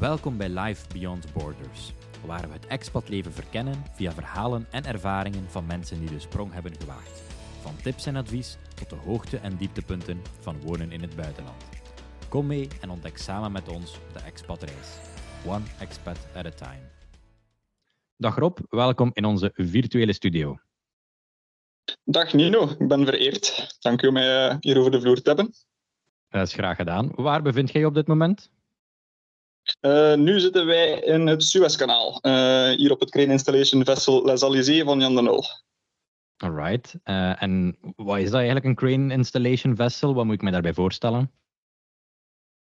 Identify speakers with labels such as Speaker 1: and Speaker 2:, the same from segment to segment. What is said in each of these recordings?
Speaker 1: Welkom bij Life Beyond Borders, waar we het expatleven verkennen via verhalen en ervaringen van mensen die de sprong hebben gewaagd. Van tips en advies tot de hoogte- en dieptepunten van wonen in het buitenland. Kom mee en ontdek samen met ons de expatreis. One expat at a time. Dag Rob, welkom in onze virtuele studio.
Speaker 2: Dag Nino, ik ben vereerd. Dank u om mij eh, hier over de vloer te hebben.
Speaker 1: Dat is graag gedaan. Waar bevind jij je op dit moment?
Speaker 2: Uh, nu zitten wij in het Suezkanaal, uh, hier op het Crane Installation Vessel Les Alizés van Jan de Nul.
Speaker 1: Alright. Uh, en wat is dat eigenlijk, een Crane Installation Vessel? Wat moet ik me daarbij voorstellen?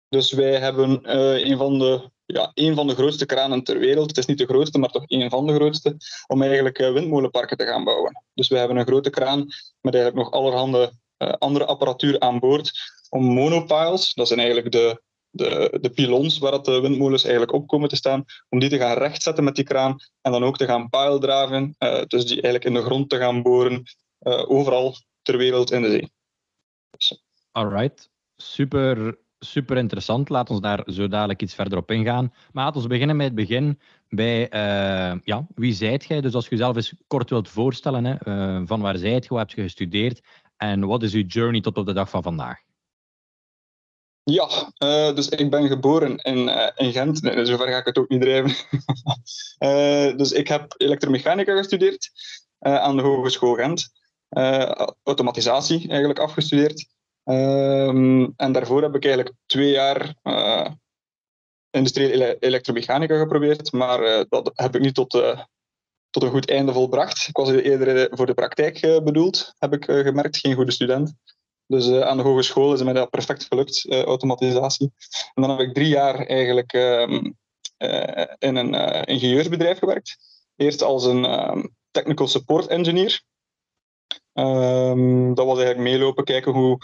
Speaker 2: Dus wij hebben een, van de, ja, een van de grootste kranen ter wereld. Het is niet de grootste, maar toch een van de grootste. Om eigenlijk windmolenparken te gaan bouwen. Dus wij hebben een grote kraan met eigenlijk nog allerhande andere apparatuur aan boord. Om monopiles, dat zijn eigenlijk de, de, de pilons waar de windmolens eigenlijk op komen te staan, om die te gaan rechtzetten met die kraan en dan ook te gaan piledraven, uh, dus die eigenlijk in de grond te gaan boren, uh, overal ter wereld in de zee.
Speaker 1: Dus. Alright, super, super interessant. Laat ons daar zo dadelijk iets verder op ingaan. Maar laten we beginnen met het begin. Bij, ja, wie zijt jij? Dus als je jezelf eens kort wilt voorstellen, hè, van waar zijt je, wat heb je gestudeerd en wat is uw journey tot op de dag van vandaag?
Speaker 2: Ja, uh, dus ik ben geboren in, uh, in Gent. Nee, zover ga ik het ook niet drijven. uh, dus ik heb elektromechanica gestudeerd aan de Hogeschool Gent. automatisatie eigenlijk afgestudeerd. Ehm, en daarvoor heb ik eigenlijk twee jaar industriële elektromechanica geprobeerd, maar dat heb ik niet tot, tot een goed einde volbracht. Ik was eerder voor de praktijk bedoeld, heb ik gemerkt, geen goede student. Dus uh, aan de hogeschool is mij dat perfect gelukt, uh, automatisatie. En dan heb ik drie jaar eigenlijk um, uh, in een ingenieursbedrijf gewerkt. Eerst als een um, technical support engineer. Um, dat was eigenlijk meelopen, kijken hoe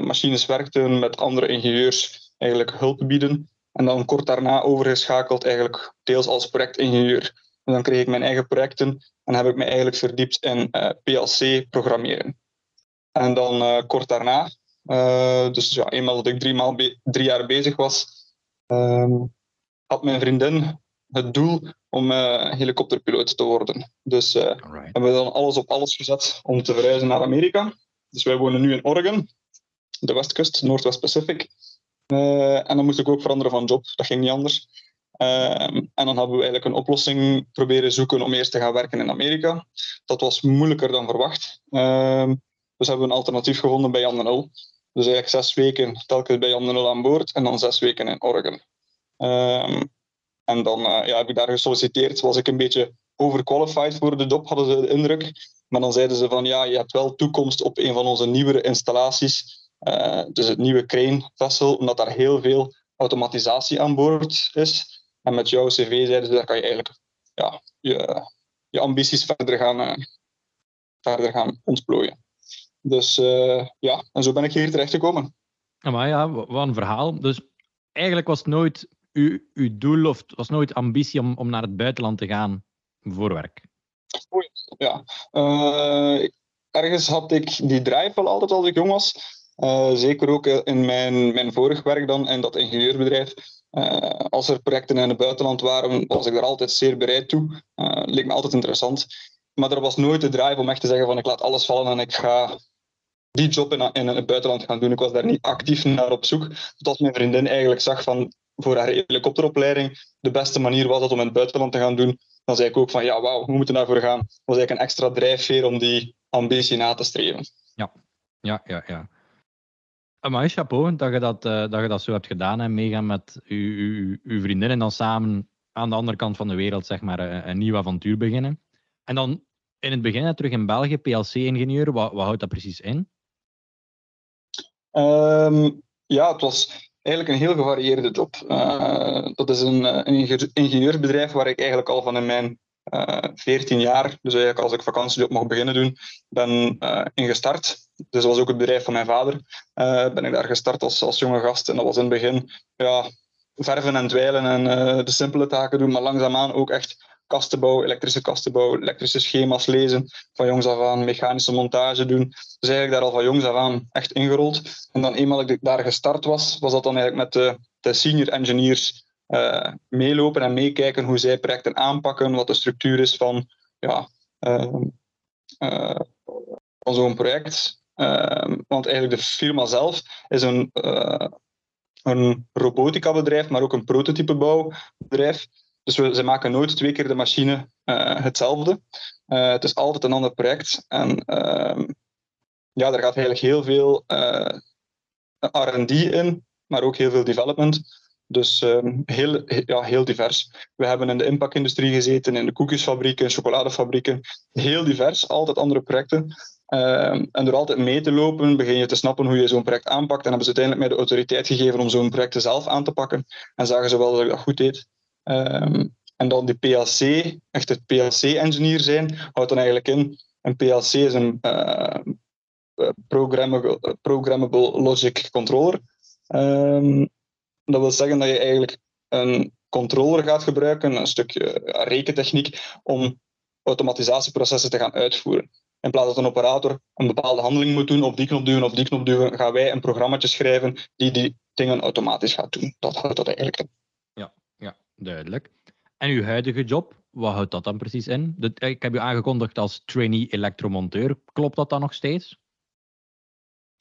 Speaker 2: machines werkten, met andere ingenieurs eigenlijk hulp bieden. En dan kort daarna overgeschakeld eigenlijk deels als projectingenieur. En dan kreeg ik mijn eigen projecten en heb ik me eigenlijk verdiept in PLC-programmeren. En dan uh, kort daarna, uh, dus ja, eenmaal dat ik drie, maal drie jaar bezig was, um, had mijn vriendin het doel om uh, helikopterpiloot te worden. Dus hebben we dan alles op alles gezet om te verhuizen naar Amerika. Dus wij wonen nu in Oregon, de westkust, Noordwest Pacific. en dan moest ik ook veranderen van job, dat ging niet anders. Ehm, en dan hebben we eigenlijk een oplossing proberen zoeken om eerst te gaan werken in Amerika. Dat was moeilijker dan verwacht. Ehm, dus hebben we een alternatief gevonden bij Jan Nul. Dus eigenlijk zes weken telkens bij Jan Nul aan boord en dan zes weken in Oregon. Um, en dan uh, ja, heb ik daar gesolliciteerd. Was ik een beetje overqualified voor de dop, hadden ze de indruk. Maar dan zeiden ze van ja, je hebt wel toekomst op een van onze nieuwere installaties. Uh, dus het nieuwe Crane Vessel, omdat daar heel veel automatisatie aan boord is. En met jouw cv zeiden ze, dat kan je eigenlijk ja, je, je ambities verder gaan, uh, verder gaan ontplooien. Dus uh, ja, en zo ben ik hier terecht gekomen.
Speaker 1: Maar ja, wat een verhaal. Dus eigenlijk was het nooit uw, uw doel of het was nooit ambitie om, om naar het buitenland te gaan voor werk?
Speaker 2: Ja, uh, ergens had ik die drive wel altijd als ik jong was. Uh, zeker ook in mijn, mijn vorig werk dan in dat ingenieursbedrijf. Uh, als er projecten in het buitenland waren, was ik er altijd zeer bereid toe. Leek me altijd interessant. Maar er was nooit de drive om echt te zeggen van ik laat alles vallen en ik ga die job in, in het buitenland gaan doen. Ik was daar niet actief naar op zoek. Tot mijn vriendin eigenlijk zag van voor haar helikopteropleiding de beste manier was dat om in het buitenland te gaan doen. Dan zei ik ook van ja, wauw, we moeten daarvoor gaan. Dat was eigenlijk een extra drijfveer om die ambitie na te streven.
Speaker 1: Ja, ja, ja. ja. Maar chapeau dat je dat, uh, dat je dat zo hebt gedaan en meegaan met uw, uw, vriendin en dan samen aan de andere kant van de wereld zeg maar, een, een nieuw avontuur beginnen. En dan in het begin terug in België, PLC-ingenieur, wat, wat houdt dat precies in?
Speaker 2: Um, ja, het was eigenlijk een heel gevarieerde job. Uh, dat is een, een, ingenieursbedrijf waar ik eigenlijk al van in mijn uh, eh, 14 jaar, dus eigenlijk als ik vakantiejob mocht beginnen doen, ben uh, ingestart. Dus dat was ook het bedrijf van mijn vader. ben ik daar gestart als, als jonge gast en dat was in het begin ja, verven en dweilen en de simpele taken doen, maar langzaamaan ook echt kastenbouw, elektrische kastenbouw, elektrische schema's lezen, van jongs af aan mechanische montage doen. Dus eigenlijk daar al van jongs af aan echt ingerold. En dan eenmaal ik daar gestart was, was dat dan eigenlijk met de, senior engineers meelopen en meekijken hoe zij projecten aanpakken, wat de structuur is van, ja, ehm, van zo'n project. Ehm, want eigenlijk de firma zelf is een, een robotica bedrijf, maar ook een prototypebouwbedrijf. Dus we, ze maken nooit twee keer de machine hetzelfde. het is altijd een ander project. En ehm, ja, er gaat eigenlijk heel veel R&D in, maar ook heel veel development. Dus um, heel, ja, heel divers. We hebben in de inpakindustrie gezeten, in de koekjesfabrieken, chocoladefabrieken. Heel divers, altijd andere projecten. Uh, en door altijd mee te lopen, begin je te snappen hoe je zo'n project aanpakt. En hebben ze uiteindelijk mij de autoriteit gegeven om zo'n project zelf aan te pakken. En zagen ze wel dat ik dat goed deed. Um, en dan die PLC, echt het PLC-engineer zijn, houdt dan eigenlijk in. Een PLC is een uh, programmable, programmable Logic Controller. Um, dat wil zeggen dat je eigenlijk een controller gaat gebruiken, een stukje rekentechniek, om automatisatieprocessen te gaan uitvoeren. In plaats dat een operator een bepaalde handeling moet doen, op die knop duwen of die knop duwen, gaan wij een programma schrijven die die dingen automatisch gaat doen. Dat houdt dat eigenlijk in.
Speaker 1: Duidelijk. En uw huidige job, wat houdt dat dan precies in? Ik heb u aangekondigd als trainee elektromonteur. Klopt dat dan nog steeds?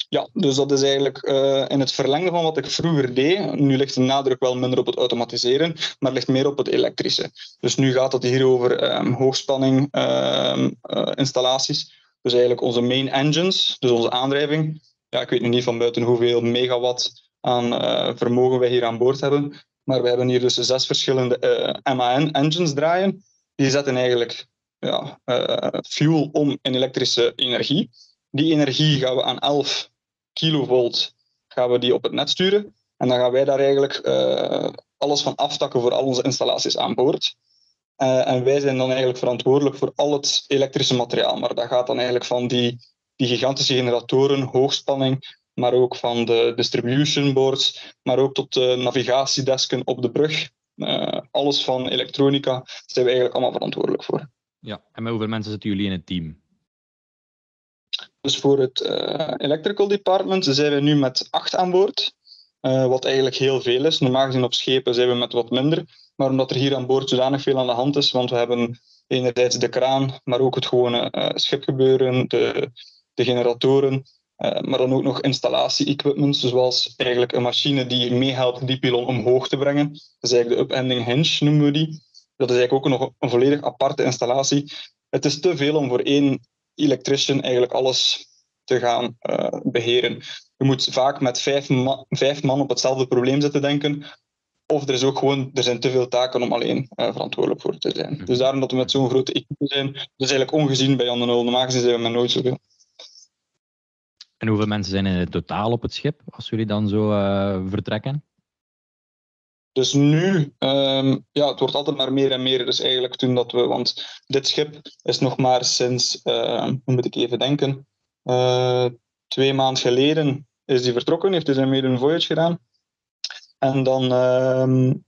Speaker 2: Ja, dus dat is eigenlijk uh, in het verlengde van wat ik vroeger deed. Nu ligt de nadruk wel minder op het automatiseren, maar ligt meer op het elektrische. Dus nu gaat het hier over um, hoogspanning um, uh, installaties. Dus eigenlijk onze main engines, dus onze aandrijving. Ja, ik weet nu niet van buiten hoeveel megawatt aan vermogen wij hier aan boord hebben. Maar we hebben hier dus zes verschillende MAN-engines draaien. Die zetten eigenlijk ja, fuel om in elektrische energie. Die energie gaan we aan 11 kilovolt gaan we die op het net sturen. En dan gaan wij daar eigenlijk uh, alles van aftakken voor al onze installaties aan boord. En wij zijn dan eigenlijk verantwoordelijk voor al het elektrische materiaal. Maar dat gaat dan eigenlijk van die, die gigantische generatoren, hoogspanning, maar ook van de distribution boards, maar ook tot de navigatiedesken op de brug. Uh, alles van elektronica zijn we eigenlijk allemaal verantwoordelijk voor.
Speaker 1: Ja, en met hoeveel mensen zitten jullie in het team?
Speaker 2: Dus voor het uh, electrical department zijn we nu met acht aan boord. Uh, wat eigenlijk heel veel is. Normaal gezien op schepen zijn we met wat minder. Maar omdat er hier aan boord zodanig veel aan de hand is, want we hebben enerzijds de kraan, maar ook het gewone schipgebeuren, de, de generatoren, maar dan ook nog installatie-equipment, zoals eigenlijk een machine die meehelpt die pilon omhoog te brengen. Dat is eigenlijk de upending hinge, noemen we die. Dat is eigenlijk ook nog een volledig aparte installatie. Het is te veel om voor één electrician eigenlijk alles te gaan uh, beheren. Je moet vaak met vijf, ma vijf man op hetzelfde probleem zitten denken. Of er, is ook gewoon, er zijn te veel taken om alleen uh, verantwoordelijk voor te zijn. Mhm. Dus daarom dat we met zo'n grote equipe zijn, dat is eigenlijk ongezien bij Jan de Nul. Normaal gezien zijn we met nooit zoveel.
Speaker 1: En hoeveel mensen zijn in het totaal op het schip, als jullie dan zo uh, vertrekken?
Speaker 2: Dus nu, um, ja, het wordt altijd maar meer en meer. Dus eigenlijk toen dat we, want dit schip is nog maar sinds, uh, hoe moet ik even denken, uh, twee maanden geleden is die vertrokken, heeft zijn mede een voyage gedaan. En dan um,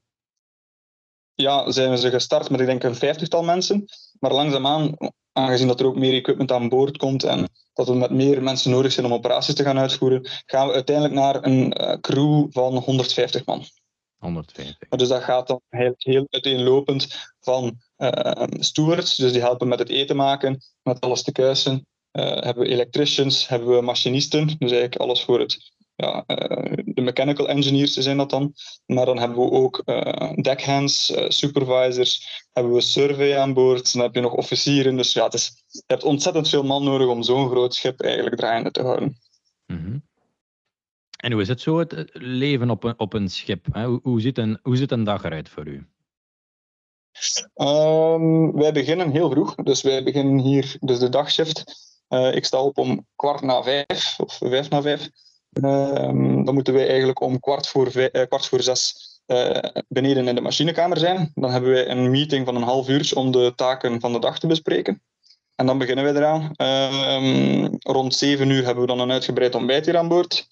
Speaker 2: ja, zijn we ze gestart met, ik denk, een vijftigtal mensen. Maar langzaamaan, aangezien dat er ook meer equipment aan boord komt en dat we met meer mensen nodig zijn om operaties te gaan uitvoeren, gaan we uiteindelijk naar een uh, crew van 150 man.
Speaker 1: 150.
Speaker 2: Dus dat gaat dan heel, heel uiteenlopend van uh, stewards, dus die helpen met het eten maken, met alles te kuisen. Uh, hebben we electricians, hebben we machinisten, dus eigenlijk alles voor het, ja, uh, de mechanical engineers zijn dat dan. Maar dan hebben we ook deckhands, supervisors, hebben we survey aan boord, dan heb je nog officieren. Dus ja, het is, je hebt ontzettend veel man nodig om zo'n groot schip eigenlijk draaiende te houden.
Speaker 1: Mm -hmm. En hoe is het zo, het leven op een, op een schip? Hoe, hoe, ziet een, hoe ziet een dag eruit voor u?
Speaker 2: Um, wij beginnen heel vroeg. Dus wij beginnen hier, dus de dagshift. Uh, ik sta op om kwart na vijf, of vijf na vijf. Um, dan moeten wij eigenlijk om kwart voor, uh, kwart voor zes uh, beneden in de machinekamer zijn. Dan hebben wij een meeting van een half uur om de taken van de dag te bespreken. En dan beginnen wij eraan. Um, rond zeven uur hebben we dan een uitgebreid ontbijt hier aan boord.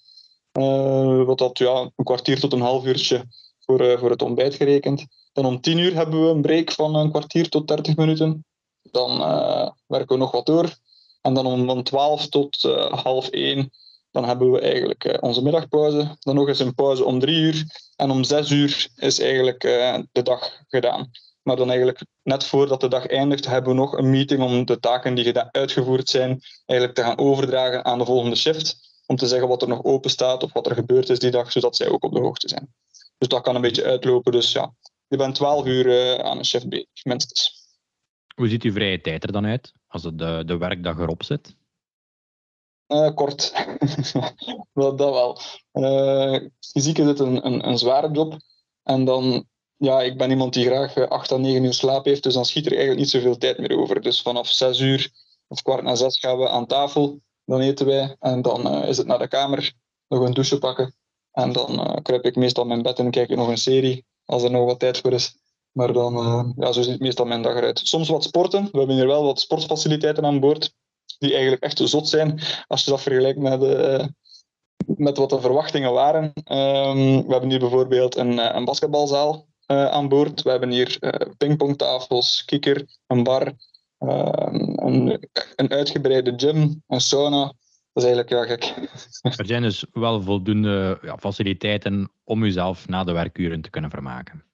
Speaker 2: Uh, wat dat ja, een kwartier tot een half uurtje voor, voor het ontbijt gerekend. Dan om tien uur hebben we een break van een kwartier tot dertig minuten. Dan werken we nog wat door. En dan om van twaalf tot half één Dan hebben we eigenlijk onze middagpauze. Dan nog eens een pauze om drie uur. En om zes uur is eigenlijk de dag gedaan. Maar dan eigenlijk net voordat de dag eindigt, hebben we nog een meeting om de taken die uitgevoerd zijn, eigenlijk te gaan overdragen aan de volgende shift. Om te zeggen wat er nog open staat of wat er gebeurd is die dag, zodat zij ook op de hoogte zijn. Dus dat kan een beetje uitlopen. Dus ja, je bent 12 uur uh, aan een shift bezig, minstens.
Speaker 1: Hoe ziet uw vrije tijd er dan uit als de, de werkdag erop zit?
Speaker 2: Uh, kort. dat, dat wel. Uh, fysiek is het een, een, een zware job. En dan ja, ik ben iemand die graag 8 à 9 uur slaap heeft, dus dan schiet er eigenlijk niet zoveel tijd meer over. Dus vanaf 6 uur of kwart na 6 gaan we aan tafel, dan eten wij en dan is het naar de kamer, nog een douche pakken. En dan kruip ik meestal mijn bed en kijk ik nog een serie, als er nog wat tijd voor is. Maar dan, ja, zo ziet meestal mijn dag eruit. Soms wat sporten. We hebben hier wel wat sportfaciliteiten aan boord, die eigenlijk echt zot zijn, als je dat vergelijkt met, met wat de verwachtingen waren. Um, we hebben hier bijvoorbeeld een, een basketbalzaal uh, aan boord. We hebben hier pingpongtafels, kikker, een bar, uh, een, een, uitgebreide gym, een sauna. Dat is eigenlijk ja gek.
Speaker 1: Er zijn dus wel voldoende ja, faciliteiten om uzelf na de werkuren te kunnen vermaken.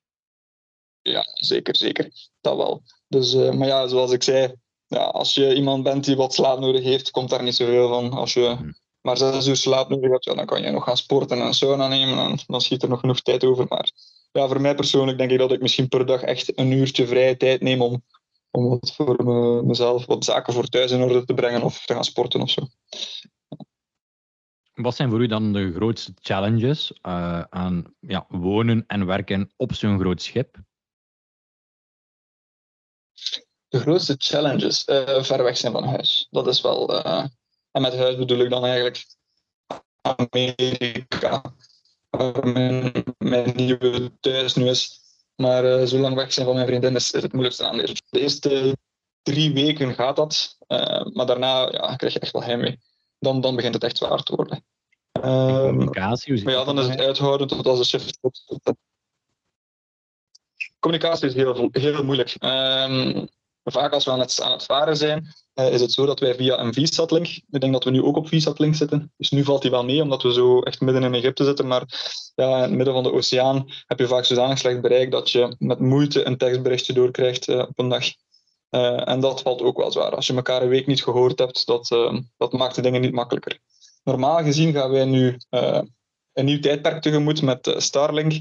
Speaker 2: Ja, zeker, zeker. Dat wel. Dus, maar ja, zoals ik zei, ja, als je iemand bent die wat slaap nodig heeft, komt daar niet zoveel van. Als je hmm. maar zes uur slaap nodig hebt, ja, dan kan je nog gaan sporten en een sauna nemen. En dan schiet er nog genoeg tijd over. Maar ja, voor mij persoonlijk denk ik dat ik misschien per dag echt een uurtje vrije tijd neem om, om wat voor me, mezelf, wat zaken voor thuis in orde te brengen of te gaan sporten of zo.
Speaker 1: Wat zijn voor u dan de grootste challenges uh, aan ja, wonen en werken op zo'n groot schip?
Speaker 2: De grootste challenges? Uh, ver weg zijn van huis. Dat is wel. Uh, en met huis bedoel ik dan eigenlijk Amerika waar mijn, mijn nieuwe thuis nu is. Maar uh, zo lang weg zijn van mijn vriendin is, is het moeilijkste aan. De eerste drie weken gaat dat, maar daarna ja, krijg je echt wel heimwee. Dan, dan begint het echt zwaar te worden.
Speaker 1: Uh, communicatie,
Speaker 2: maar ja, dan is het uithouden tot als de shift Communicatie is heel, heel moeilijk. Um, vaak als we aan het, aan het varen zijn, uh, is het zo dat wij via een VSAT-link, ik denk dat we nu ook op VSAT-link zitten, dus nu valt die wel mee, omdat we zo echt midden in Egypte zitten, maar ja, in het midden van de oceaan heb je vaak zodanig slecht bereik dat je met moeite een tekstberichtje doorkrijgt uh, op een dag. Uh, en dat valt ook wel zwaar. Als je elkaar een week niet gehoord hebt, dat, dat maakt de dingen niet makkelijker. Normaal gezien gaan wij nu een nieuw tijdperk tegemoet met Starlink.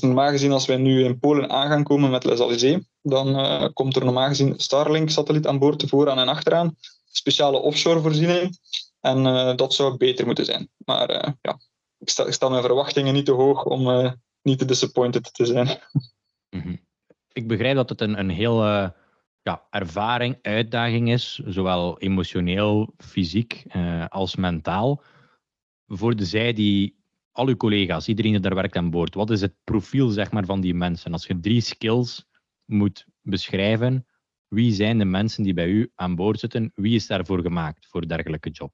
Speaker 2: Dus normaal gezien, als wij nu in Polen aan gaan komen met Les Alizés, dan uh, komt er normaal gezien Starlink-satelliet aan boord, vooraan en achteraan. Speciale offshore-voorziening. En uh, dat zou beter moeten zijn. Maar uh, ja, ik, stel mijn verwachtingen niet te hoog om niet te disappointed te zijn.
Speaker 1: -hmm. Ik begrijp dat het een, een heel ja, ervaring, uitdaging is, zowel emotioneel, fysiek als mentaal. Voor de zij die al uw collega's, iedereen die daar werkt aan boord, wat is het profiel zeg maar, van die mensen? Als je drie skills moet beschrijven, wie zijn de mensen die bij u aan boord zitten? Wie is daarvoor gemaakt, voor dergelijke job?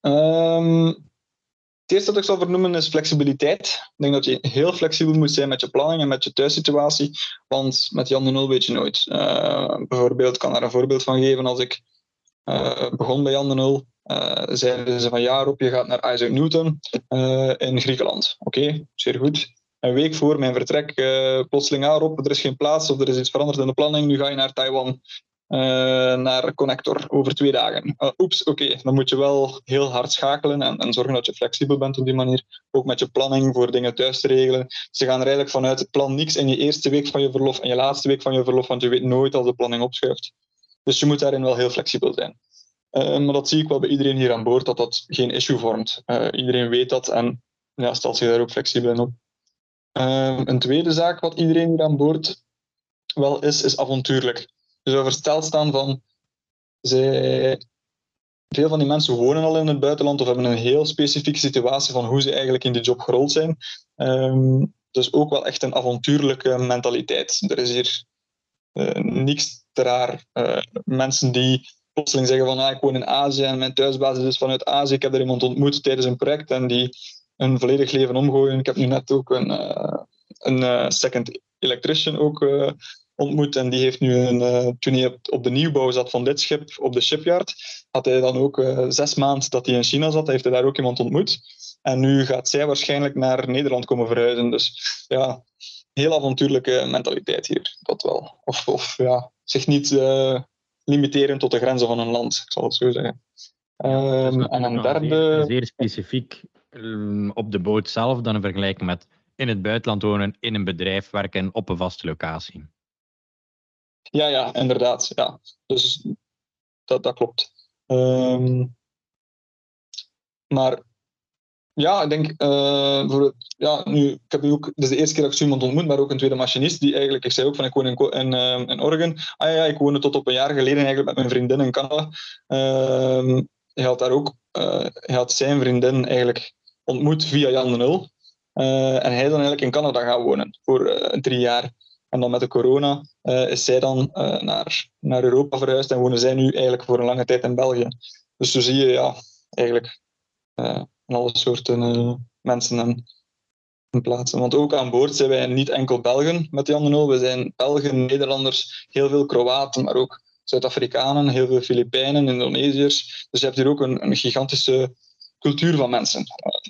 Speaker 2: Um, het eerste dat ik zal vernoemen is flexibiliteit. Ik denk dat je heel flexibel moet zijn met je planning en met je thuissituatie, want met Jan de Nul weet je nooit. Uh, bijvoorbeeld, ik kan daar een voorbeeld van geven. Als ik uh, begon bij Jan de Nul, uh, zeiden ze van ja Rob, je gaat naar Isaac Newton uh, in Griekenland. Oké, zeer goed. Een week voor mijn vertrek, plotseling ah Rob, er is geen plaats of er is iets veranderd in de planning, nu ga je naar Taiwan. naar Connector over twee dagen. Oeps, oké, dan moet je wel heel hard schakelen en, en, zorgen dat je flexibel bent op die manier. Ook met je planning voor dingen thuis te regelen. Ze gaan er eigenlijk vanuit het plan niks in je eerste week van je verlof en je laatste week van je verlof, want je weet nooit als de planning opschuift. Dus je moet daarin wel heel flexibel zijn. Uh, maar dat zie ik wel bij iedereen hier aan boord, dat dat geen issue vormt. Uh, iedereen weet dat en ja, stelt zich daar ook flexibel in op. Uh, een tweede zaak wat iedereen hier aan boord wel is, is avontuurlijk. Dus over staan van, zij, veel van die mensen wonen al in het buitenland of hebben een heel specifieke situatie van hoe ze eigenlijk in die job gerold zijn. Um, dus ook wel echt een avontuurlijke mentaliteit. Er is hier niks te raar. mensen die plotseling zeggen van ah, ik woon in Azië en mijn thuisbasis is vanuit Azië. Ik heb er iemand ontmoet tijdens een project en die een volledig leven omgooien. Ik heb nu net ook een, uh, een second electrician ook ontmoet. En die heeft nu, een, toen hij op de nieuwbouw zat van dit schip op de shipyard, had hij dan ook zes maanden dat hij in China zat, heeft hij daar ook iemand ontmoet. En nu gaat zij waarschijnlijk naar Nederland komen verhuizen. Dus ja, heel avontuurlijke mentaliteit hier, dat wel. Of, of ja, zich niet uh, limiteren tot de grenzen van een land, ik zal het zo zeggen. Um, en een derde...
Speaker 1: Zeer, specifiek um, op de boot zelf dan in vergelijking met in het buitenland wonen, in een bedrijf werken, op een vaste locatie.
Speaker 2: Ja, ja, inderdaad. Ja. Dus dat, dat klopt. Um, maar ja, ik denk uh, voor ja, nu, ik heb nu ook, is de eerste keer dat ik iemand ontmoet, maar ook een tweede machinist die eigenlijk, ik zei ook van ik woon in, in, uh, in Oregon. Ah ja, ik woonde tot op een jaar geleden eigenlijk met mijn vriendin in Canada. Uh, hij had daar ook, uh, hij had zijn vriendin eigenlijk ontmoet via Jan de Nul. En hij dan eigenlijk in Canada gaan wonen voor drie jaar. En dan met de corona is zij dan naar, naar Europa verhuisd en wonen zij nu eigenlijk voor een lange tijd in België. Dus zo zie je ja, eigenlijk alle soorten uh, mensen en, plaatsen. Want ook aan boord zijn wij niet enkel Belgen met Jan de. We zijn Belgen, Nederlanders, heel veel Kroaten, maar ook Zuid-Afrikanen, heel veel Filipijnen, Indonesiërs. Dus je hebt hier ook een, gigantische cultuur van mensen,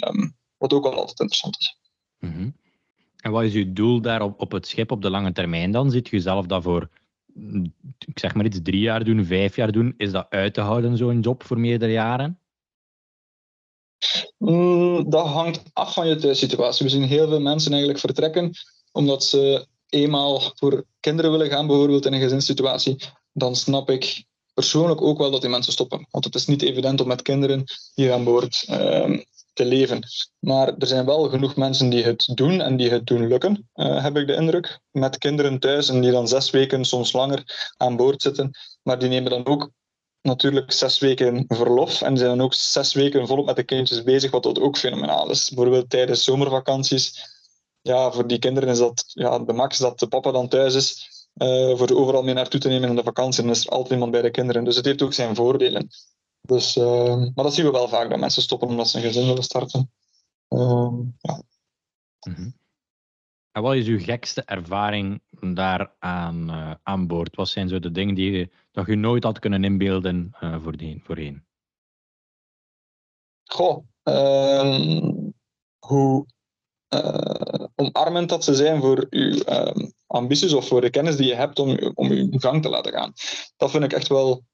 Speaker 2: um, wat ook wel altijd interessant is.
Speaker 1: Mm -hmm. En wat is uw doel daar op, op het schip op de lange termijn dan? Ziet je zelf dat voor, ik zeg maar iets, drie jaar doen, vijf jaar doen? Is dat uit te houden, zo'n job voor meerdere jaren?
Speaker 2: Mm, dat hangt af van je thuissituatie. We zien heel veel mensen eigenlijk vertrekken omdat ze eenmaal voor kinderen willen gaan, bijvoorbeeld in een gezinssituatie. Dan snap ik persoonlijk ook wel dat die mensen stoppen. Want het is niet evident om met kinderen hier aan boord uh, te leven. Maar er zijn wel genoeg mensen die het doen en die het doen lukken, uh, heb ik de indruk. Met kinderen thuis en die dan zes weken, soms langer aan boord zitten. Maar die nemen dan ook natuurlijk zes weken verlof en zijn ook zes weken volop met de kindjes bezig, wat dat ook fenomenaal is. Bijvoorbeeld tijdens zomervakanties. Ja, voor die kinderen is dat ja, de max dat de papa dan thuis is. Uh, voor overal mee naartoe te nemen in de vakantie. Dan is er altijd iemand bij de kinderen. Dus het heeft ook zijn voordelen. Dus, uh, maar dat zien we wel vaak, dat mensen stoppen omdat ze een gezin willen starten. Uh, ja.
Speaker 1: -hmm. En wat is uw gekste ervaring daar aan, uh, aan boord? Wat zijn zo de dingen die je, dat je nooit had kunnen inbeelden uh, voordien, voorheen?
Speaker 2: Goh, uh, hoe uh, omarmend dat ze zijn voor uw ehm, ambities of voor de kennis die je hebt om, om uw gang te laten gaan. Dat vind ik echt wel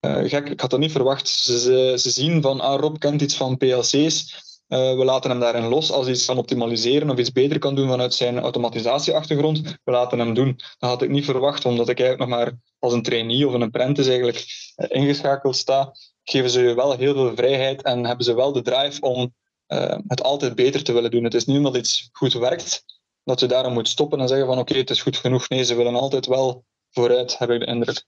Speaker 2: gek. Ik had dat niet verwacht. Ze, ze, ze zien van, ah, Rob kent iets van PLC's. Uh, we laten hem daarin los als hij iets kan optimaliseren of iets beter kan doen vanuit zijn automatisatieachtergrond. We laten hem doen. Dat had ik niet verwacht, omdat ik eigenlijk nog maar als een trainee of een apprentice eigenlijk uh, ingeschakeld sta. Geven ze je wel heel veel vrijheid en hebben ze wel de drive om uh, het altijd beter te willen doen. Het is niet omdat iets goed werkt, dat je daarom moet stoppen en zeggen van oké, het is goed genoeg. Nee, ze willen altijd wel vooruit, heb ik de indruk.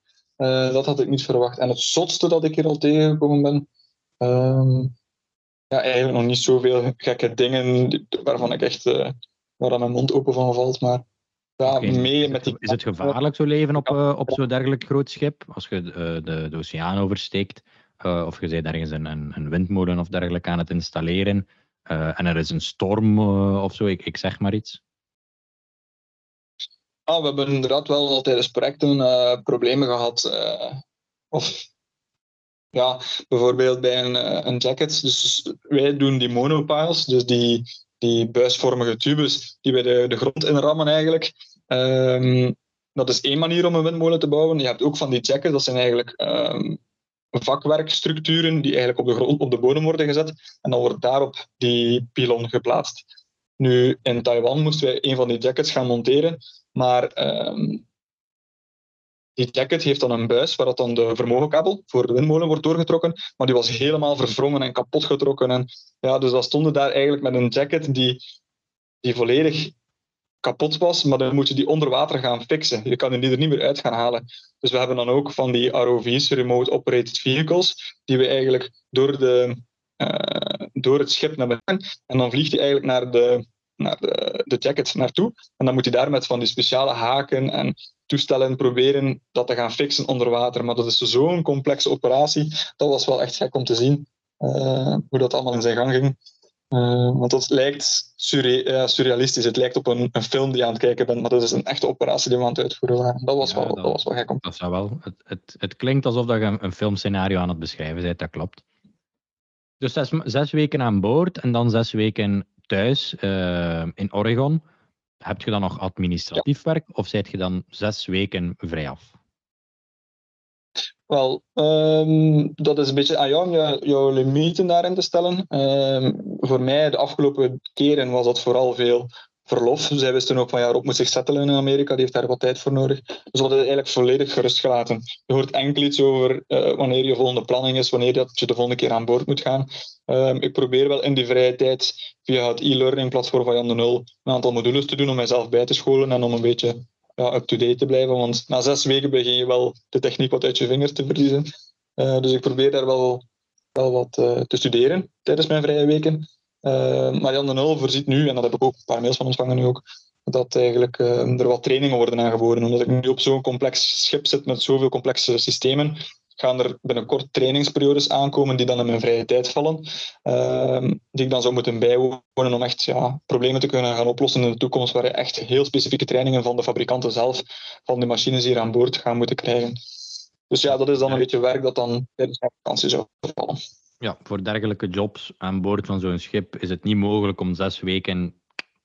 Speaker 2: dat had ik niet verwacht. En het zotste dat ik hier al tegengekomen ben, ehm, ja, eigenlijk nog niet zoveel gekke dingen waarvan ik echt uh, waar mijn mond open van valt. Maar ja, okay. mee met die...
Speaker 1: Is het gevaarlijk zo leven op, uh, op zo'n dergelijk groot schip? Als je uh, de, de oceaan oversteekt, of je bent ergens een, een, een, windmolen of dergelijke aan het installeren, en er is een storm of zo, ik, ik zeg maar iets.
Speaker 2: Ah, we hebben inderdaad wel al tijdens projecten problemen gehad. of ja, bijvoorbeeld bij een, eh, een jacket. Dus wij doen die monopiles, dus die, die buisvormige tubes die bij de, de grond inrammen eigenlijk. Um, dat is één manier om een windmolen te bouwen. Je hebt ook van die jackets, dat zijn eigenlijk um, vakwerkstructuren die eigenlijk op de grond, op de bodem worden gezet. En dan wordt daarop die pylon geplaatst. Nu, in Taiwan moesten wij een van die jackets gaan monteren, maar um, die jacket heeft dan een buis waar dat dan de vermogenkabel voor de windmolen wordt doorgetrokken, maar die was helemaal verwrongen en kapot getrokken. En, ja, dus dat stonden daar eigenlijk met een jacket die, die volledig kapot was, maar dan moet je die onder water gaan fixen. Je kan die er niet meer uit gaan halen. Dus we hebben dan ook van die ROV's, Remote Operated Vehicles, die we eigenlijk door, de, uh, door het schip naar beneden en dan vliegt hij eigenlijk naar de, naar de, de jacket naartoe. En dan moet hij daar met van die speciale haken en toestellen proberen dat te gaan fixen onder water. Maar dat is zo'n complexe operatie. Dat was wel echt gek om te zien uh, hoe dat allemaal in zijn gang ging. Uh, want dat lijkt surrealistisch. Het lijkt op een, een, film die je aan het kijken bent, maar dat is een echte operatie die we aan het uitvoeren waren. Dat was, ja, wel, dat, dat, was wel gek.
Speaker 1: Dat zou wel. Het, het, het klinkt alsof je een, een filmscenario aan het beschrijven bent, dat klopt. Dus zes, zes weken aan boord en dan zes weken thuis uh, in Oregon. Heb je dan nog administratief ja. werk of zijt je dan zes weken vrij af?
Speaker 2: Wel, um, dat is een beetje aan jou om jouw limieten daarin te stellen. Um, voor mij, de afgelopen keren, was dat vooral veel verlof. Zij wisten ook van ja, Rob moet zich settelen in Amerika, die heeft daar wat tijd voor nodig. Dus we hadden eigenlijk volledig gerust gelaten. Je hoort enkel iets over uh, wanneer je volgende planning is, wanneer dat je de volgende keer aan boord moet gaan. Um, ik probeer wel in die vrije tijd via het e-learning platform van Jan de Nul een aantal modules te doen om mijzelf bij te scholen en om een beetje ja, up-to-date te blijven. Want na zes weken begin je wel de techniek wat uit je vingers te verliezen. Uh, dus ik probeer daar wel, wel wat uh, te studeren tijdens mijn vrije weken. Uh, maar Jan de Nul voorziet nu, en dat heb ik ook een paar mails van ontvangen nu ook, dat eigenlijk er wat trainingen worden aangeboden. Omdat ik nu op zo'n complex schip zit met zoveel complexe systemen, gaan er binnenkort trainingsperiodes aankomen die dan in mijn vrije tijd vallen, uh, die ik dan zou moeten bijwonen om echt ja, problemen te kunnen gaan oplossen in de toekomst, waar je echt heel specifieke trainingen van de fabrikanten zelf, van de machines hier aan boord gaan moeten krijgen. Dus ja, dat is dan een beetje werk dat dan tijdens mijn vakantie zou vallen.
Speaker 1: Ja, voor dergelijke jobs aan boord van zo'n schip is het niet mogelijk om zes weken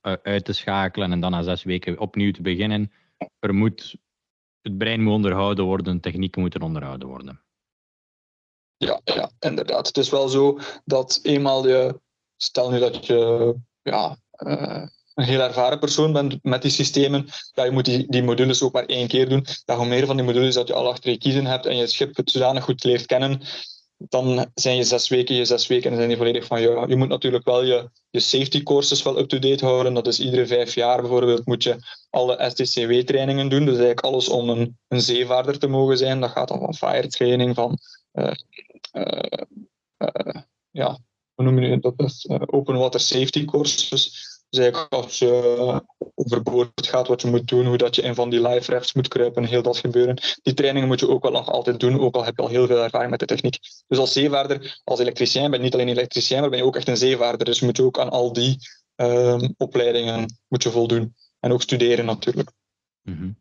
Speaker 1: eh, uit te schakelen en dan na zes weken opnieuw te beginnen. Er moet, het brein moet onderhouden worden, technieken moeten onderhouden worden.
Speaker 2: Ja, ja, inderdaad. Het is wel zo dat eenmaal je, stel nu dat je ja, uh, een heel ervaren persoon bent met die systemen, ja, je moet die, die modules ook maar één keer doen. Ja, hoe meer van die modules dat je al achter je kiezen hebt en je schip het zodanig goed leert kennen, dan zijn je zes weken je zes weken en zijn die volledig van jou. Je moet natuurlijk wel je, je safety courses wel up-to-date houden. Dat is iedere vijf jaar bijvoorbeeld moet je alle STCW-trainingen doen. Dus eigenlijk alles om een, een zeevaarder te mogen zijn. Dat gaat dan van fire training, van uh, uh, ja, hoe noem je dat? open water safety courses. Dus eigenlijk als je overboord gaat, wat je moet doen, hoe dat je in van die live refs moet kruipen, heel dat gebeuren. Die trainingen moet je ook wel nog altijd doen, ook al heb je al heel veel ervaring met de techniek. Dus als zeevaarder, als elektricien, ben je niet alleen elektricien, maar ben je ook echt een zeevaarder. Dus moet je ook aan al die um, opleidingen moet je voldoen. En ook studeren natuurlijk.
Speaker 1: -hmm.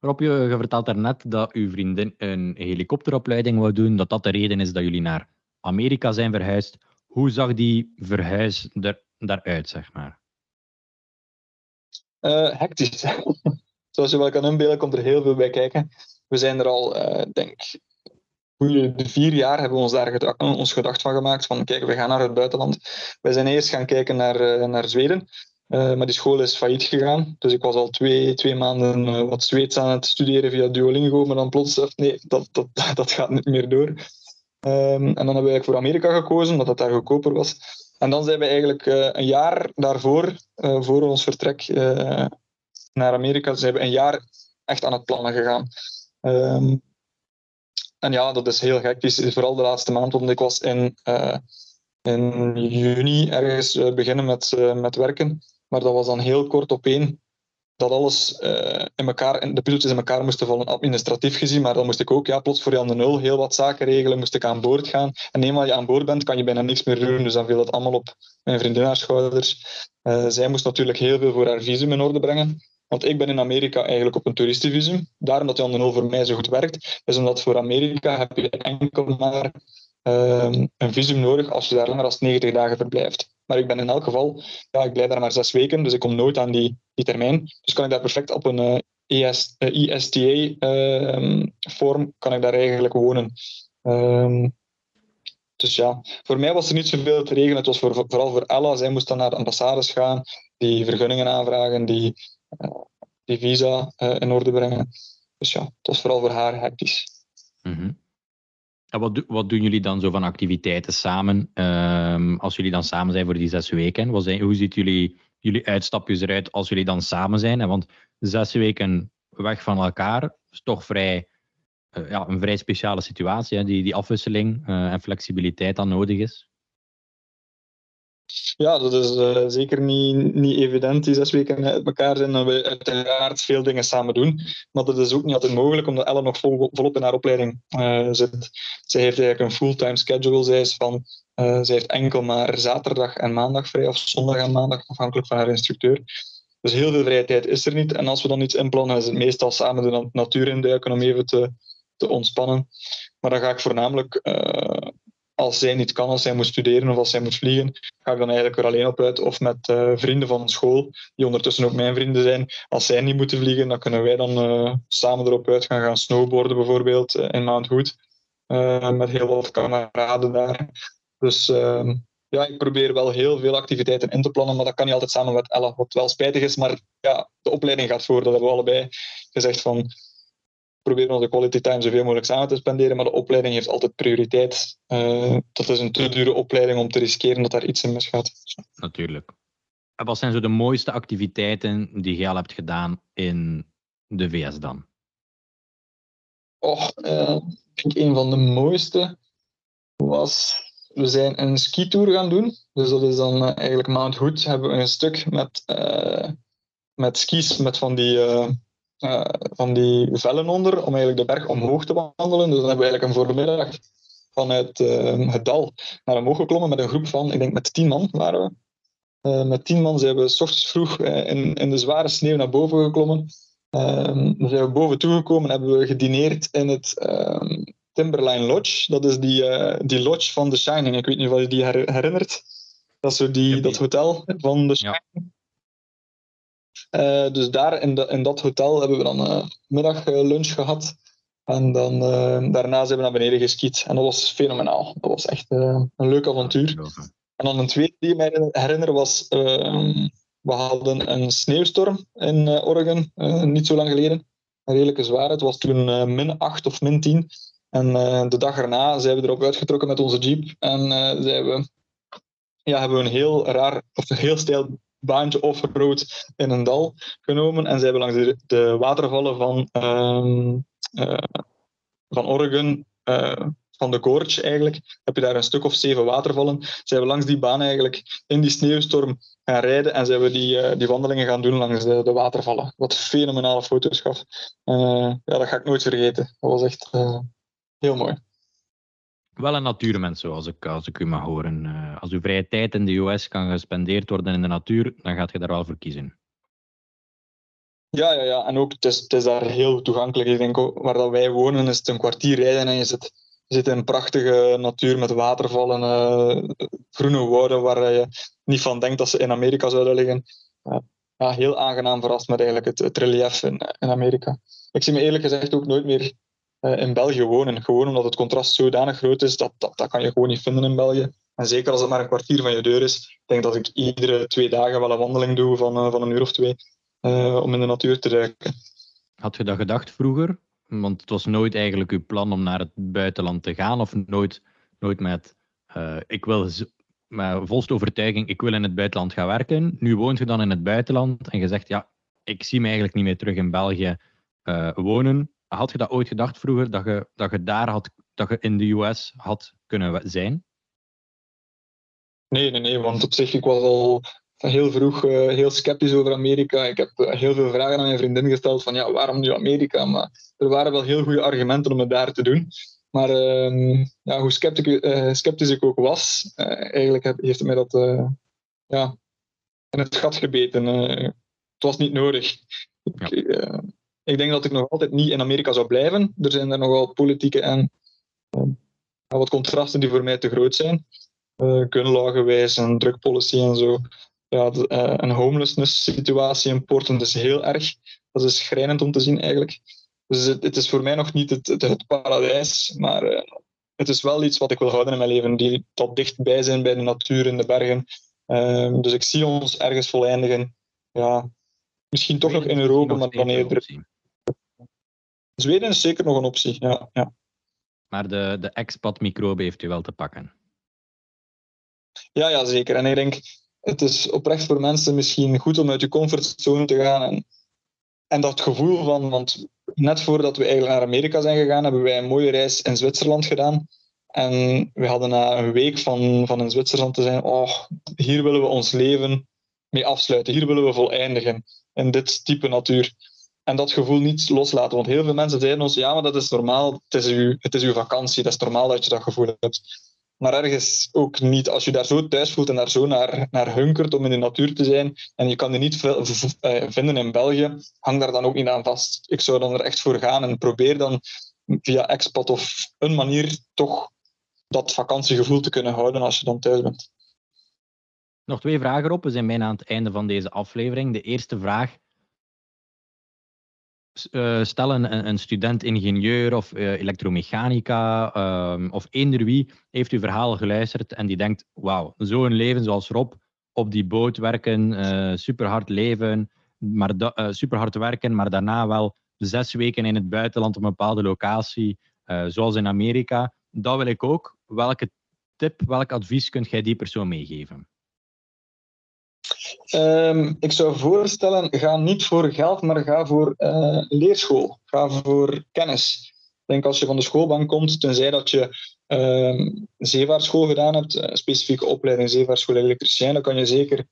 Speaker 1: Rob, je, je vertelt daarnet dat uw vriendin een helikopteropleiding wou doen, dat dat de reden is dat jullie naar Amerika zijn verhuisd. Hoe zag die verhuis er, daaruit, zeg maar?
Speaker 2: Uh, hectisch. Zoals je wel kan inbeelden, komt er heel veel bij kijken. We zijn er al, uh, denk goede vier jaar hebben we ons daar gedacht, ons gedacht van gemaakt. Van kijk, we gaan naar het buitenland. Wij zijn eerst gaan kijken naar, uh, naar Zweden. Maar die school is failliet gegaan. Dus ik was al twee, twee maanden wat Zweeds aan het studeren via Duolingo. Maar dan plots nee, dat, dat, dat gaat niet meer door. Um, en dan hebben we voor Amerika gekozen, omdat dat daar goedkoper was. En dan zijn we eigenlijk uh, een jaar daarvoor, voor ons vertrek naar Amerika, zijn we een jaar echt aan het plannen gegaan. Um, en ja, dat is heel gek. is vooral de laatste maand, want ik was in, in juni ergens beginnen met, met werken. Maar dat was dan heel kort op één dat alles uh, in elkaar, de puzzeltjes in elkaar moesten vallen, administratief gezien. Maar dan moest ik ook ja, plots voor Jan de Nul heel wat zaken regelen, moest ik aan boord gaan. En eenmaal je aan boord bent, kan je bijna niks meer doen. Dus dan viel dat allemaal op mijn vriendin schouders. Uh, zij moest natuurlijk heel veel voor haar visum in orde brengen. Want ik ben in Amerika eigenlijk op een toeristenvisum. Daarom dat Jan de Nul voor mij zo goed werkt, is omdat voor Amerika heb je enkel maar um, een visum nodig als je daar langer dan 90 dagen verblijft. Maar ik ben in elk geval, ja, ik blijf daar maar zes weken, dus ik kom nooit aan die, die termijn. Dus kan ik daar perfect op een uh, ES, uh, ISTA-vorm, uh, kan ik daar eigenlijk wonen. Um, dus ja, voor mij was er niet zoveel te regelen. Het was voor, vooral voor Ella. Zij moest dan naar de ambassades gaan, die vergunningen aanvragen, die, uh, die visa in orde brengen. Dus ja, het was vooral voor haar hectisch.
Speaker 1: -hmm. En wat, wat, doen jullie dan zo van activiteiten samen? Um, als jullie dan samen zijn voor die zes weken, hoe ziet jullie, jullie uitstapjes eruit als jullie dan samen zijn? Want zes weken weg van elkaar is toch vrij, uh, ja, een vrij speciale situatie, hè? Die, die afwisseling uh, en flexibiliteit dan nodig is.
Speaker 2: Ja, dat is uh, zeker niet, niet evident, die zes weken uit elkaar zijn. En we uiteraard veel dingen samen doen. Maar dat is ook niet altijd mogelijk, omdat Ellen nog vol, volop in haar opleiding zit. Zij heeft eigenlijk een fulltime schedule. Zij is van Uh, zij heeft enkel maar zaterdag en maandag vrij, of zondag en maandag, afhankelijk van haar instructeur. Dus heel veel vrije tijd is er niet. En als we dan iets inplannen, is het meestal samen de natuur induiken om even te, te ontspannen. Maar dan ga ik voornamelijk, uh, als zij niet kan, als zij moet studeren of als zij moet vliegen, ga ik dan eigenlijk er alleen op uit. Of met uh, vrienden van school, die ondertussen ook mijn vrienden zijn. Als zij niet moeten vliegen, dan kunnen wij dan samen erop uit gaan, gaan snowboarden bijvoorbeeld in Mount Hood. met heel wat kameraden daar. Dus ehm, ja, ik probeer wel heel veel activiteiten in te plannen, maar dat kan niet altijd samen met Ella, wat wel spijtig is. Maar ja, de opleiding gaat voor, dat hebben we allebei gezegd van proberen onze quality time zoveel mogelijk samen te spenderen, maar de opleiding heeft altijd prioriteit. Uh, dat is een te dure opleiding om te riskeren dat daar iets in misgaat.
Speaker 1: Natuurlijk. En wat zijn zo de mooiste activiteiten die jij al hebt gedaan in de VS dan?
Speaker 2: Oh, uh, ik denk een van de mooiste was we zijn een skitour gaan doen. Dus dat is dan uh, eigenlijk Mount Hood. Hebben we een stuk met, uh, met skis met van die, uh, van die vellen onder om eigenlijk de berg omhoog te wandelen. Dus dan hebben we eigenlijk een voormiddag vanuit het dal naar omhoog geklommen met een groep van, ik denk met tien man waren we. met tien man zijn we s ochtends vroeg in, in de zware sneeuw naar boven geklommen. dan zijn we boven toegekomen en hebben we gedineerd in het Timberline Lodge. Dat is die, uh, die lodge van The Shining. Ik weet niet of je die herinnert. Dat is zo die, dat hotel van The Shining. Ja. Uh, dus daar in, de, in dat hotel hebben we dan uh, middaglunch gehad. En dan, daarna zijn we naar beneden geskiet. En dat was fenomenaal. Dat was echt een leuk avontuur. En dan een tweede die ik mij herinner was... Ehm, we hadden een sneeuwstorm in Oregon, niet zo lang geleden. Een redelijke zware. Het was toen min 8 of min 10. En uh, de dag erna zijn we erop uitgetrokken met onze jeep en uh, zijn we, ja, hebben we een heel raar, of een heel stijl baantje off-road in een dal genomen en zijn we langs de, watervallen van, uh, van Oregon, van de Gorge eigenlijk, heb je daar een stuk of zeven watervallen, zijn we langs die baan eigenlijk in die sneeuwstorm gaan rijden en zijn we die, die wandelingen gaan doen langs de, de watervallen. Wat fenomenale foto's gaf. ja, dat ga ik nooit vergeten. Dat was echt heel mooi.
Speaker 1: Wel een natuurmens, zoals ik, als ik u mag horen. Uh, als uw vrije tijd in de US kan gespendeerd worden in de natuur, dan gaat je daar wel voor kiezen.
Speaker 2: Ja, ja, ja. en ook het is, het is daar heel toegankelijk. Ik denk, waar dat wij wonen is het een kwartier rijden en je zit, je zit in prachtige natuur met watervallen, uh, groene wouden waar je niet van denkt dat ze in Amerika zouden liggen. Uh, ja, heel aangenaam verrast met eigenlijk het, het relief in, in Amerika. Ik zie me eerlijk gezegd ook nooit meer in België wonen. Gewoon omdat het contrast zodanig groot is, dat, dat, dat kan je gewoon niet vinden in België. En zeker als het maar een kwartier van je deur is. Ik denk dat ik iedere twee dagen wel een wandeling doe van, uh, van een uur of twee uh, om in de natuur te ruiken.
Speaker 1: Had je dat gedacht vroeger? Want het was nooit eigenlijk uw plan om naar het buitenland te gaan, of nooit, nooit met ik wil met volste overtuiging, ik wil in het buitenland gaan werken. Nu woont je dan in het buitenland en je zegt, ja, ik zie me eigenlijk niet meer terug in België wonen. Had je dat ooit gedacht vroeger, dat je, dat je daar had, dat je in de US had kunnen zijn?
Speaker 2: Nee, nee, nee, want op zich, ik was al heel vroeg uh, heel sceptisch over Amerika. Ik heb uh, heel veel vragen aan mijn vriendin gesteld van ja, waarom nu Amerika? Maar er waren wel heel goede argumenten om het daar te doen. Maar uh, ja, hoe sceptisch, uh, sceptisch ik ook was, eigenlijk heb, heeft het mij dat ja, in het gat gebeten. het was niet nodig. Ja. Ik, ik denk dat ik nog altijd niet in Amerika zou blijven. Er zijn er nogal politieke en uh, wat contrasten die voor mij te groot zijn. Uh, en drugpolicy en zo. Ja, de, uh, een homelessness situatie in Portland is heel erg. Dat is schrijnend om te zien eigenlijk. Dus het, het is voor mij nog niet het, het, het paradijs, maar uh, het is wel iets wat ik wil houden in mijn leven. Die tot dichtbij zijn bij de natuur in de bergen. Uh, dus ik zie ons ergens voleindigen. Ja, misschien toch nog in Europa, maar dan eerder. Zweden is zeker nog een optie, ja. ja.
Speaker 1: Maar de, de expat-microbe heeft u wel te pakken.
Speaker 2: Ja, ja, zeker. En ik denk, het is oprecht voor mensen misschien goed om uit je comfortzone te gaan. En, en dat gevoel van, want net voordat we eigenlijk naar Amerika zijn gegaan, hebben wij een mooie reis in Zwitserland gedaan. En we hadden na een week van, van in Zwitserland te zijn, oh, hier willen we ons leven mee afsluiten. Hier willen we voleindigen in dit type natuur en dat gevoel niet loslaten. Want heel veel mensen zeiden ons, ja, maar dat is normaal, het is uw, het is uw vakantie, dat is normaal dat je dat gevoel hebt. maar ergens ook niet. Als je daar zo thuis voelt en daar zo naar, naar hunkert om in de natuur te zijn en je kan die niet eh, vinden in België, hang daar dan ook niet aan vast. Ik zou dan er echt voor gaan en probeer dan via expat of een manier toch dat vakantiegevoel te kunnen houden als je dan thuis bent.
Speaker 1: Nog twee vragen op. We zijn bijna aan het einde van deze aflevering. De eerste vraag. Uh, stel een, student ingenieur of uh, elektromechanica uh, of eender wie heeft uw verhaal geluisterd en die denkt, wauw, zo'n leven zoals Rob, op die boot werken, uh, super hard leven, maar super hard werken, maar daarna wel zes weken in het buitenland op een bepaalde locatie, zoals in Amerika. Dat wil ik ook. Welke tip, welk advies kunt jij die persoon meegeven?
Speaker 2: Um, ik zou voorstellen, ga niet voor geld, maar ga voor uh, leerschool. Ga voor kennis. Ik denk als je van de schoolbank komt, tenzij dat je um, zeevaartschool gedaan hebt, een specifieke opleiding zeevaartschool elektricien, dan kan je zeker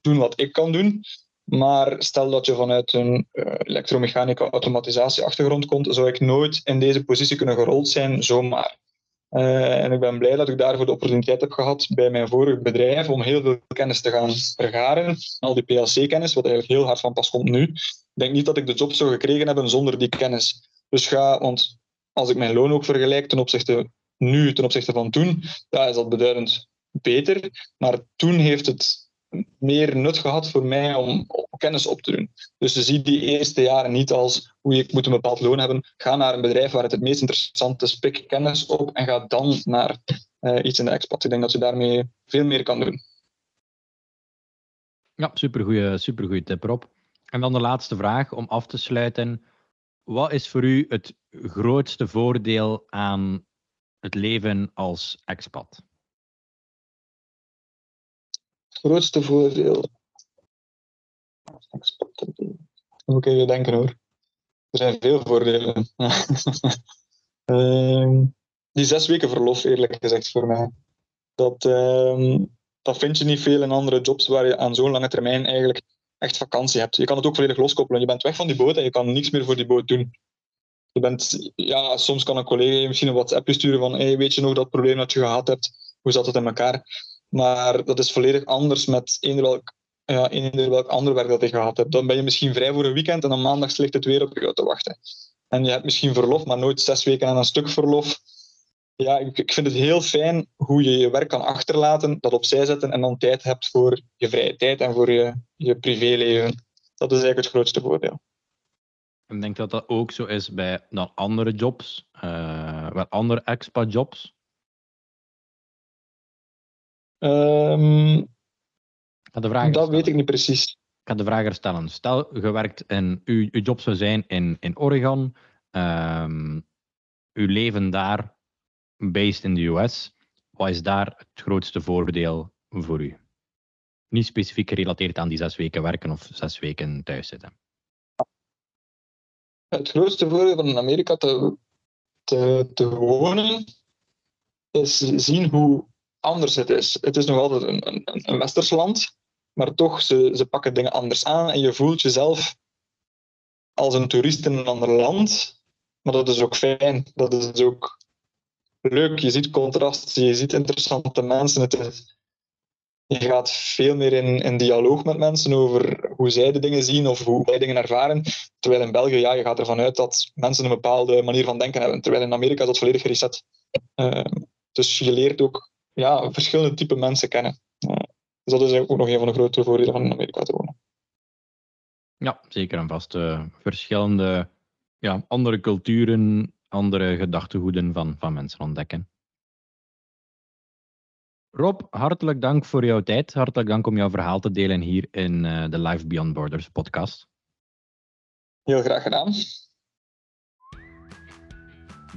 Speaker 2: doen wat ik kan doen. Maar stel dat je vanuit een uh, elektromechanica automatisatie achtergrond komt, zou ik nooit in deze positie kunnen gerold zijn, zomaar. Uh, en ik ben blij dat ik daarvoor de opportuniteit heb gehad bij mijn vorige bedrijf om heel veel kennis te gaan vergaren. Al die PLC-kennis, wat eigenlijk heel hard van pas komt nu. Ik denk niet dat ik de job zou gekregen hebben zonder die kennis. Dus ga, want als ik mijn loon ook vergelijk ten opzichte nu, ten opzichte van toen, ja, is dat beduidend beter. Maar toen heeft het meer nut gehad voor mij om, kennis op te doen. Dus je ziet die eerste jaren niet als hoe ik moet een bepaald loon hebben. Ga naar een bedrijf waar het het meest interessant is, pik kennis op en ga dan naar uh, iets in de expat. Ik denk dat je daarmee veel meer kan doen.
Speaker 1: Ja, supergoeie, supergoeie tip, Rob. En dan de laatste vraag om af te sluiten. Wat is voor u het grootste voordeel aan het leven als expat?
Speaker 2: Grootste voordeel. Dan moet ik even denken hoor. Er zijn veel voordelen. uh, die zes weken verlof, eerlijk gezegd, voor mij. Dat, uh, dat vind je niet veel in andere jobs waar je aan zo'n lange termijn eigenlijk echt vakantie hebt. Je kan het ook volledig loskoppelen. Je bent weg van die boot en je kan niks meer voor die boot doen. Je bent, ja, soms kan een collega je misschien een WhatsApp sturen van hey, weet je nog dat probleem dat je gehad hebt? Hoe zat het in elkaar? Maar dat is volledig anders met eender welk, ja, eender welk ander werk dat je gehad hebt. Dan ben je misschien vrij voor een weekend en dan maandag ligt het weer op je te wachten. En je hebt misschien verlof, maar nooit zes weken aan een stuk verlof. Ja, ik, ik vind het heel fijn hoe je je werk kan achterlaten, dat opzij zetten en dan tijd hebt voor je vrije tijd en voor je, je privéleven. Dat is eigenlijk het grootste voordeel.
Speaker 1: Ik denk dat dat ook zo is bij dan andere jobs, uh, wel andere expat-jobs.
Speaker 2: Um, de vraag dat weet ik niet precies.
Speaker 1: Ik ga de vraag er stellen. Stel, je werkt in, uw, uw job zou zijn in, in Oregon. Um, uw leven daar, based in de US. Wat is daar het grootste voordeel voor u? Niet specifiek gerelateerd aan die zes weken werken of zes weken thuis zitten.
Speaker 2: Het grootste voordeel van in Amerika te, te, te wonen is zien hoe anders het is. Het is nog altijd een, een, een westers land, maar toch, ze, ze pakken dingen anders aan en je voelt jezelf als een toerist in een ander land. Maar dat is ook fijn, dat is ook leuk. Je ziet contrast, je ziet interessante mensen. Het is, je gaat veel meer in, in dialoog met mensen over hoe zij de dingen zien of hoe wij dingen ervaren. Terwijl in België, ja, je gaat ervan uit dat mensen een bepaalde manier van denken hebben. Terwijl in Amerika is dat volledig reset. Uh, dus je leert ook ja, verschillende type mensen kennen. dus dat is ook nog een van de grote voordelen van in Amerika te wonen.
Speaker 1: Ja, zeker en vast. Uh, verschillende ja, andere culturen, andere gedachtegoeden van, van mensen ontdekken. Rob, hartelijk dank voor jouw tijd. Hartelijk dank om jouw verhaal te delen hier in uh, de Life Beyond Borders podcast.
Speaker 2: Heel graag gedaan.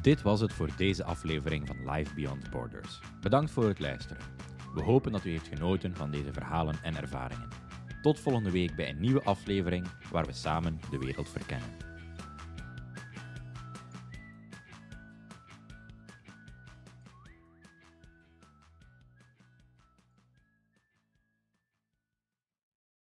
Speaker 1: Dit was het voor deze aflevering van Life Beyond Borders. Bedankt voor het luisteren. We hopen dat u heeft genoten van deze verhalen en ervaringen. Tot volgende week bij een nieuwe aflevering waar we samen de wereld verkennen.